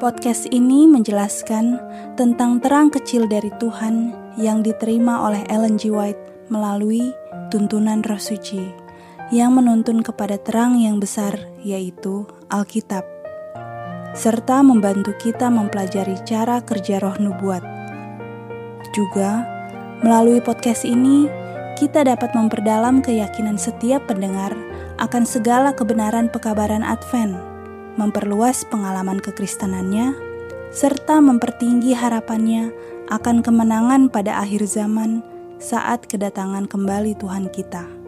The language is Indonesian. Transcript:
Podcast ini menjelaskan tentang terang kecil dari Tuhan yang diterima oleh Ellen G. White melalui tuntunan Roh Suci yang menuntun kepada terang yang besar yaitu Alkitab serta membantu kita mempelajari cara kerja roh nubuat. Juga, melalui podcast ini, kita dapat memperdalam keyakinan setiap pendengar akan segala kebenaran pekabaran Advent memperluas pengalaman kekristenannya, serta mempertinggi harapannya akan kemenangan pada akhir zaman saat kedatangan kembali Tuhan kita.